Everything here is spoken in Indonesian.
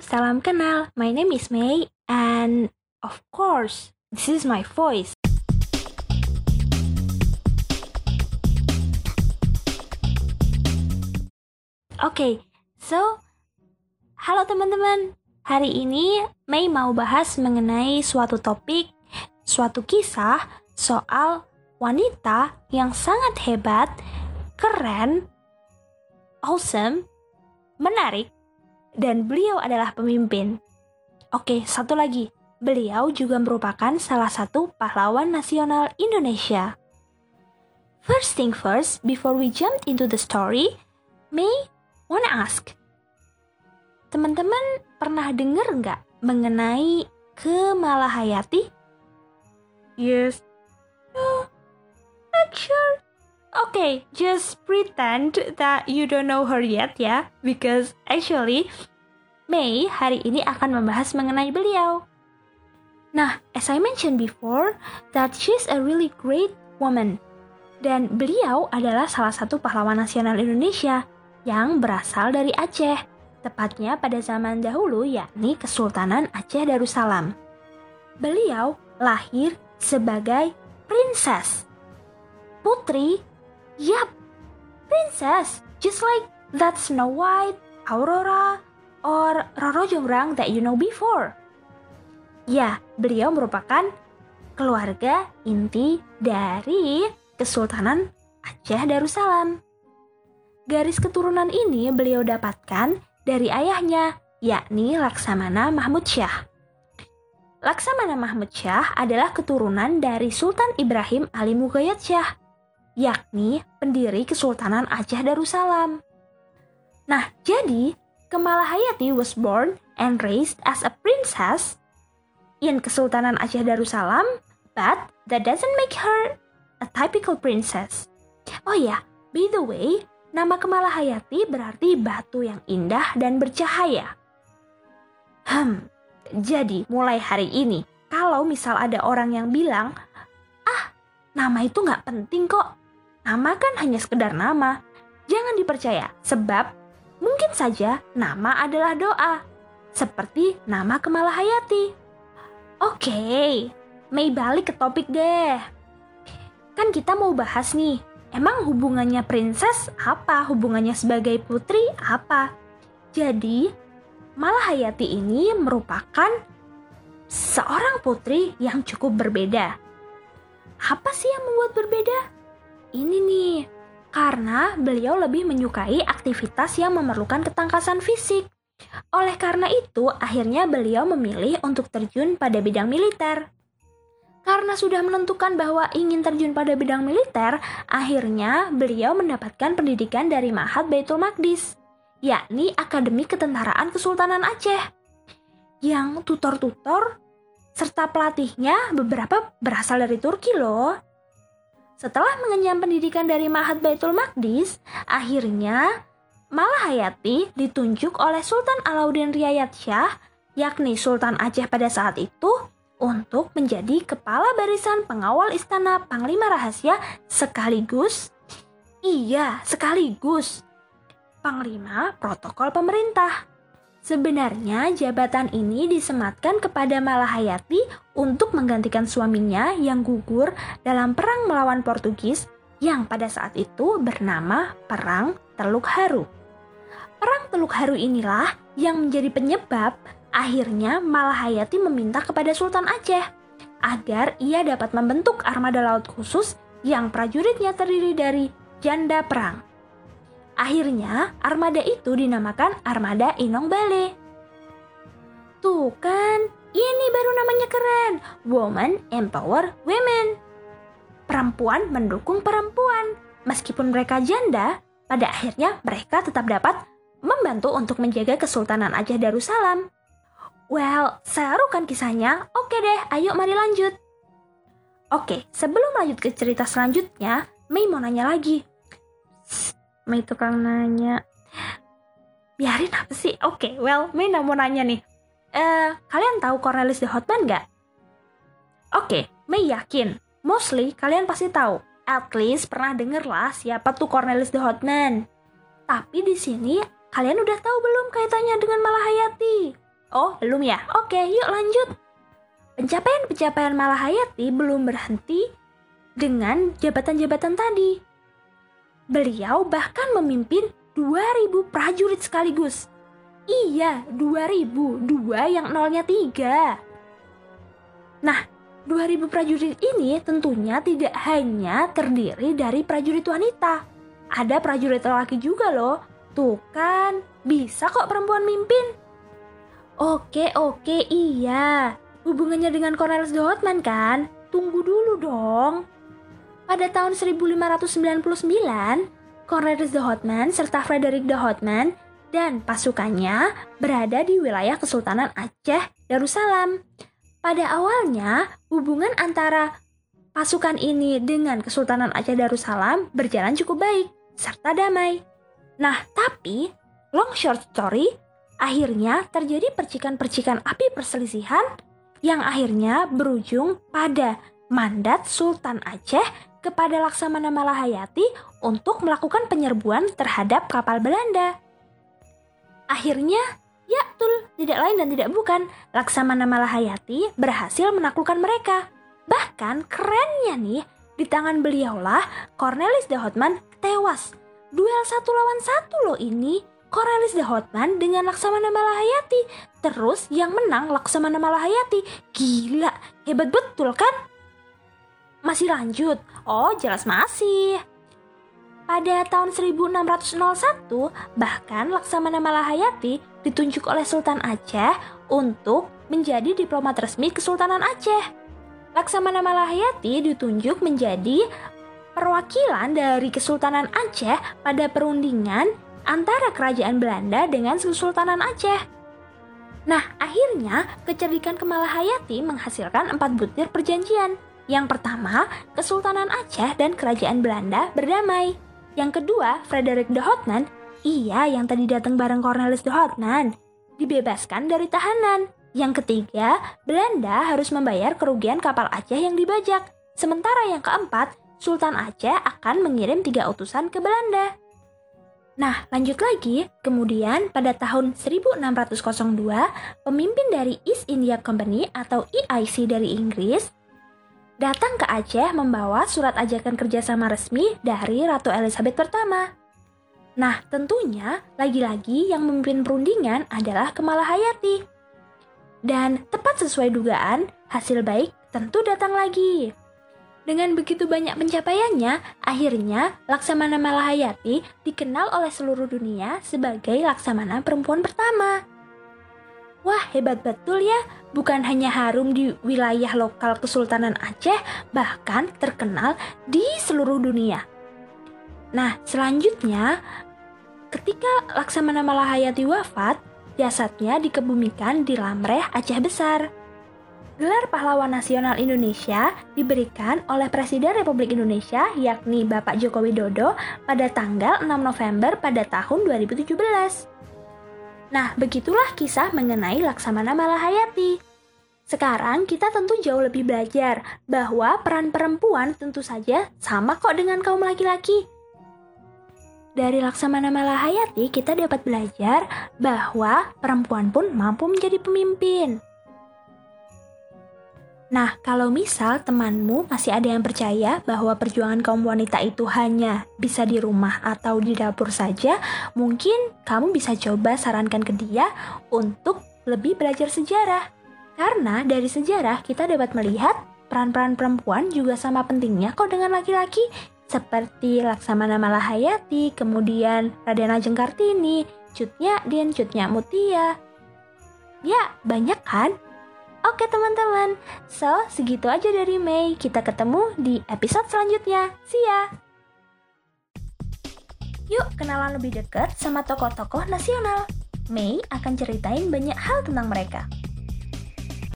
salam kenal. My name is May, and of course, this is my voice. Oke, okay, so halo teman-teman. Hari ini May mau bahas mengenai suatu topik, suatu kisah soal wanita yang sangat hebat, keren, awesome, menarik, dan beliau adalah pemimpin. Oke, satu lagi. Beliau juga merupakan salah satu pahlawan nasional Indonesia. First thing first, before we jump into the story, May wanna ask, teman-teman pernah dengar nggak mengenai Kemalahayati? Yes. No, sure. Okay, just pretend that you don't know her yet ya, because actually May hari ini akan membahas mengenai beliau. Nah, as I mentioned before, that she's a really great woman. Dan beliau adalah salah satu pahlawan nasional Indonesia yang berasal dari Aceh, tepatnya pada zaman dahulu yakni Kesultanan Aceh Darussalam. Beliau lahir sebagai princess. Putri, yap, princess, just like that Snow White, Aurora, or Roro Jonggrang that you know before. Ya, beliau merupakan keluarga inti dari Kesultanan Aceh Darussalam. Garis keturunan ini beliau dapatkan dari ayahnya, yakni Laksamana Mahmud Syah. Laksamana Mahmud Syah adalah keturunan dari Sultan Ibrahim Ali Mughayat Syah, yakni pendiri Kesultanan Aceh Darussalam. Nah, jadi Kemalahayati was born and raised as a princess in Kesultanan Aceh Darussalam, but that doesn't make her a typical princess. Oh ya, by the way, nama Kemalahayati berarti batu yang indah dan bercahaya. Hmm, jadi mulai hari ini, kalau misal ada orang yang bilang, ah, nama itu nggak penting kok. Nama kan hanya sekedar nama. Jangan dipercaya, sebab Mungkin saja nama adalah doa, seperti nama Kemalahayati. Oke, okay, Mei balik ke topik deh. Kan kita mau bahas nih, emang hubungannya princess apa? Hubungannya sebagai putri apa? Jadi, Malahayati ini merupakan seorang putri yang cukup berbeda. Apa sih yang membuat berbeda? Ini nih, karena beliau lebih menyukai aktivitas yang memerlukan ketangkasan fisik. Oleh karena itu, akhirnya beliau memilih untuk terjun pada bidang militer. Karena sudah menentukan bahwa ingin terjun pada bidang militer, akhirnya beliau mendapatkan pendidikan dari Mahat Baitul Maqdis, yakni Akademi Ketentaraan Kesultanan Aceh. Yang tutor-tutor serta pelatihnya beberapa berasal dari Turki loh. Setelah mengenyam pendidikan dari Mahat Baitul Maqdis, akhirnya Malahayati ditunjuk oleh Sultan Alauddin Riayat Syah, yakni Sultan Aceh pada saat itu, untuk menjadi kepala barisan pengawal istana Panglima Rahasia sekaligus, iya sekaligus, Panglima Protokol Pemerintah. Sebenarnya jabatan ini disematkan kepada Malahayati untuk menggantikan suaminya yang gugur dalam perang melawan Portugis yang pada saat itu bernama Perang Teluk Haru. Perang Teluk Haru inilah yang menjadi penyebab akhirnya Malahayati meminta kepada Sultan Aceh agar ia dapat membentuk armada laut khusus yang prajuritnya terdiri dari janda perang. Akhirnya, armada itu dinamakan Armada Inong Bale. Tuh kan, ini baru namanya keren. Woman Empower Women. Perempuan mendukung perempuan. Meskipun mereka janda, pada akhirnya mereka tetap dapat membantu untuk menjaga Kesultanan Aceh Darussalam. Well, seru kan kisahnya? Oke deh, ayo mari lanjut. Oke, sebelum lanjut ke cerita selanjutnya, Mei mau nanya lagi. Mei tukang nanya. Biarin apa sih? Oke, okay, well, Mei mau nanya nih. Eh, kalian tahu Cornelis the Hotman nggak? Oke, okay, Mei yakin. Mostly kalian pasti tahu. At least pernah denger lah siapa tuh Cornelis the Hotman. Tapi di sini kalian udah tahu belum kaitannya dengan Malahayati? Oh, belum ya? Oke, yuk lanjut. Pencapaian-pencapaian Malahayati belum berhenti dengan jabatan-jabatan tadi. Beliau bahkan memimpin 2000 prajurit sekaligus. Iya, 2000, dua yang nolnya tiga. Nah, 2000 prajurit ini tentunya tidak hanya terdiri dari prajurit wanita. Ada prajurit lelaki juga loh. Tuh kan, bisa kok perempuan mimpin. Oke, oke, iya. Hubungannya dengan Cornelis de Houtman kan? Tunggu dulu dong. Pada tahun 1599, Cornelis de Houtman serta Frederick de Houtman dan pasukannya berada di wilayah Kesultanan Aceh Darussalam. Pada awalnya, hubungan antara pasukan ini dengan Kesultanan Aceh Darussalam berjalan cukup baik serta damai. Nah, tapi long short story, akhirnya terjadi percikan-percikan api perselisihan yang akhirnya berujung pada mandat Sultan Aceh kepada Laksamana Malahayati untuk melakukan penyerbuan terhadap kapal Belanda. Akhirnya, ya betul, tidak lain dan tidak bukan, Laksamana Malahayati berhasil menaklukkan mereka. Bahkan kerennya nih, di tangan beliaulah Cornelis de Houtman tewas. Duel satu lawan satu loh ini, Cornelis de Houtman dengan Laksamana Malahayati. Terus yang menang Laksamana Malahayati. Gila, hebat betul kan? Masih lanjut? Oh, jelas masih. Pada tahun 1601, bahkan Laksamana Malahayati ditunjuk oleh Sultan Aceh untuk menjadi diplomat resmi Kesultanan Aceh. Laksamana Malahayati ditunjuk menjadi perwakilan dari Kesultanan Aceh pada perundingan antara Kerajaan Belanda dengan Kesultanan Aceh. Nah, akhirnya kecerdikan Kemalahayati menghasilkan empat butir perjanjian yang pertama, Kesultanan Aceh dan Kerajaan Belanda berdamai. Yang kedua, Frederick de Houtman, iya yang tadi datang bareng Cornelis de Houtman, dibebaskan dari tahanan. Yang ketiga, Belanda harus membayar kerugian kapal Aceh yang dibajak. Sementara yang keempat, Sultan Aceh akan mengirim tiga utusan ke Belanda. Nah, lanjut lagi. Kemudian pada tahun 1602, pemimpin dari East India Company atau EIC dari Inggris datang ke Aceh membawa surat ajakan kerjasama resmi dari Ratu Elizabeth pertama. Nah, tentunya lagi-lagi yang memimpin perundingan adalah Kemala Hayati. Dan tepat sesuai dugaan, hasil baik tentu datang lagi. Dengan begitu banyak pencapaiannya, akhirnya Laksamana Malahayati dikenal oleh seluruh dunia sebagai Laksamana perempuan pertama. Wah, hebat betul ya. Bukan hanya harum di wilayah lokal Kesultanan Aceh, bahkan terkenal di seluruh dunia. Nah, selanjutnya, ketika Laksamana Malahayati wafat, jasadnya dikebumikan di Lamreh, Aceh Besar. Gelar Pahlawan Nasional Indonesia diberikan oleh Presiden Republik Indonesia yakni Bapak Joko Widodo pada tanggal 6 November pada tahun 2017. Nah, begitulah kisah mengenai Laksamana Malahayati. Sekarang kita tentu jauh lebih belajar bahwa peran perempuan tentu saja sama kok dengan kaum laki-laki. Dari Laksamana Malahayati kita dapat belajar bahwa perempuan pun mampu menjadi pemimpin. Nah, kalau misal temanmu masih ada yang percaya bahwa perjuangan kaum wanita itu hanya bisa di rumah atau di dapur saja, mungkin kamu bisa coba sarankan ke dia untuk lebih belajar sejarah. Karena dari sejarah kita dapat melihat peran-peran perempuan juga sama pentingnya kok dengan laki-laki, seperti Laksamana Malahayati, kemudian Raden Ajeng Kartini, Cutnya Din, Cutnya Mutia. Ya, banyak kan? Oke teman-teman, so segitu aja dari Mei. Kita ketemu di episode selanjutnya. See ya! Yuk kenalan lebih dekat sama tokoh-tokoh nasional. Mei akan ceritain banyak hal tentang mereka.